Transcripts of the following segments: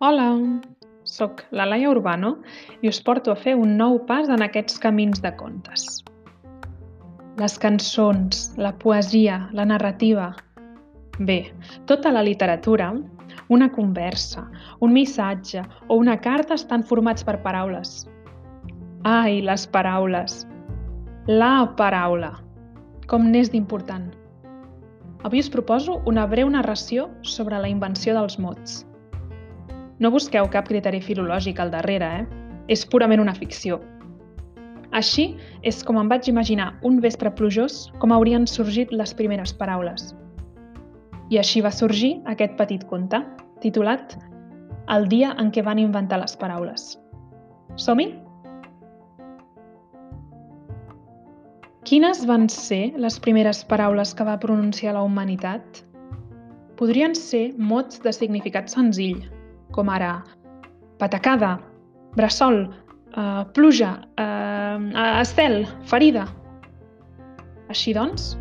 Hola, sóc la Laia Urbano i us porto a fer un nou pas en aquests camins de contes. Les cançons, la poesia, la narrativa... Bé, tota la literatura, una conversa, un missatge o una carta estan formats per paraules. Ai, les paraules! La paraula! Com n'és d'important! Avui us proposo una breu narració sobre la invenció dels mots. No busqueu cap criteri filològic al darrere, eh? És purament una ficció. Així és com em vaig imaginar un vespre plujós com haurien sorgit les primeres paraules. I així va sorgir aquest petit conte, titulat El dia en què van inventar les paraules. Som-hi? Quines van ser les primeres paraules que va pronunciar la humanitat? Podrien ser mots de significat senzill, com ara patacada, bressol, eh, pluja, eh, estel, ferida. Així doncs,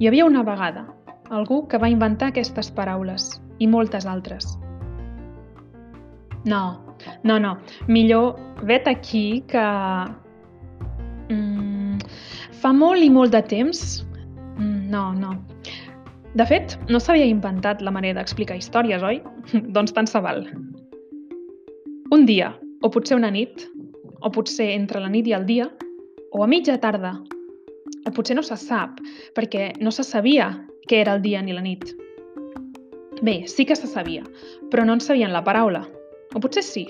hi havia una vegada algú que va inventar aquestes paraules i moltes altres. No, no, no. Millor vet aquí que... Mm, fa molt i molt de temps... Mm, no, no. De fet, no s'havia inventat la manera d'explicar històries, oi? doncs tant se val. Un dia, o potser una nit, o potser entre la nit i el dia, o a mitja tarda, o potser no se sap, perquè no se sabia què era el dia ni la nit. Bé, sí que se sabia, però no en sabien la paraula. O potser sí.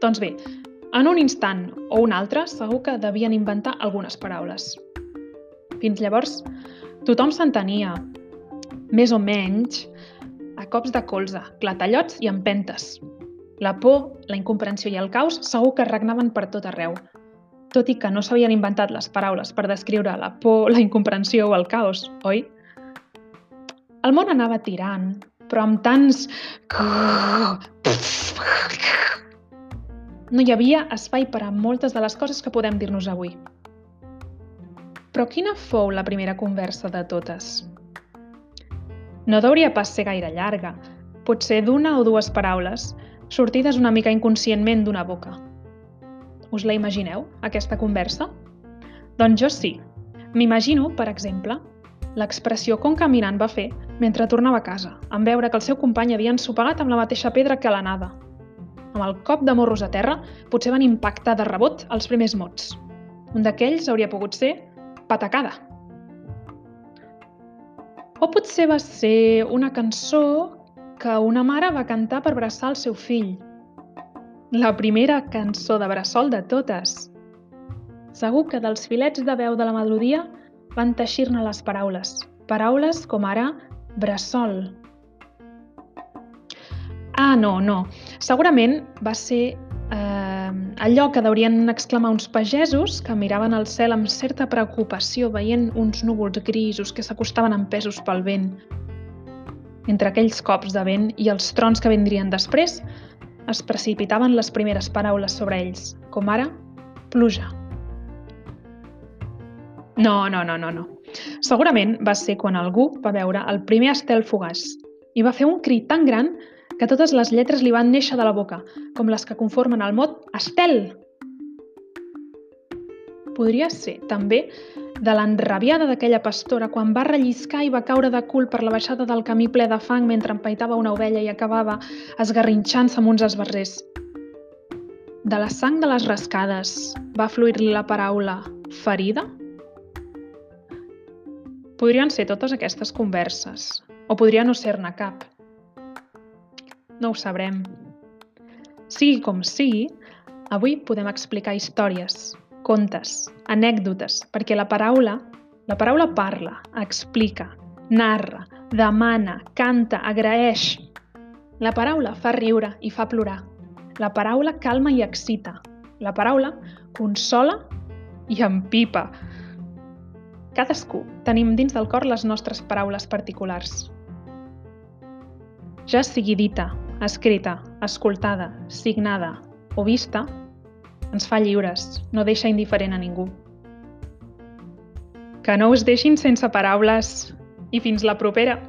Doncs bé, en un instant o un altre segur que devien inventar algunes paraules. Fins llavors, tothom s'entenia, més o menys, a cops de colze, clatallots i empentes. La por, la incomprensió i el caos segur que regnaven per tot arreu, tot i que no s'havien inventat les paraules per descriure la por, la incomprensió o el caos, oi? El món anava tirant, però amb tants... No hi havia espai per a moltes de les coses que podem dir-nos avui. Però quina fou la primera conversa de totes? No deuria pas ser gaire llarga, potser d'una o dues paraules, sortides una mica inconscientment d'una boca. Us la imagineu, aquesta conversa? Doncs jo sí. M'imagino, per exemple, l'expressió com caminant va fer mentre tornava a casa, en veure que el seu company havia ensopegat amb la mateixa pedra que l'anada. Amb el cop de morros a terra, potser van impactar de rebot els primers mots. Un d'aquells hauria pogut ser patacada, o potser va ser una cançó que una mare va cantar per abraçar el seu fill. La primera cançó de bressol de totes. Segur que dels filets de veu de la melodia van teixir-ne les paraules. Paraules com ara bressol. Ah, no, no. Segurament va ser allò que deurien exclamar uns pagesos que miraven al cel amb certa preocupació veient uns núvols grisos que s'acostaven empesos pel vent. Entre aquells cops de vent i els trons que vindrien després, es precipitaven les primeres paraules sobre ells, com ara pluja. No, no, no, no, no. Segurament va ser quan algú va veure el primer estel fugaç i va fer un crit tan gran que totes les lletres li van néixer de la boca, com les que conformen el mot estel. Podria ser, també, de l'enrabiada d'aquella pastora quan va relliscar i va caure de cul per la baixada del camí ple de fang mentre empaitava una ovella i acabava esgarrinxant-se amb uns esbarrers. De la sang de les rascades va fluir-li la paraula ferida? Podrien ser totes aquestes converses, o podria no ser-ne cap. No ho sabrem. Sigui com sigui, avui podem explicar històries, contes, anècdotes, perquè la paraula, la paraula parla, explica, narra, demana, canta, agraeix. La paraula fa riure i fa plorar. La paraula calma i excita. La paraula consola i empipa. Cadascú tenim dins del cor les nostres paraules particulars. Ja sigui dita, escrita, escoltada, signada o vista, ens fa lliures, no deixa indiferent a ningú. Que no us deixin sense paraules i fins la propera!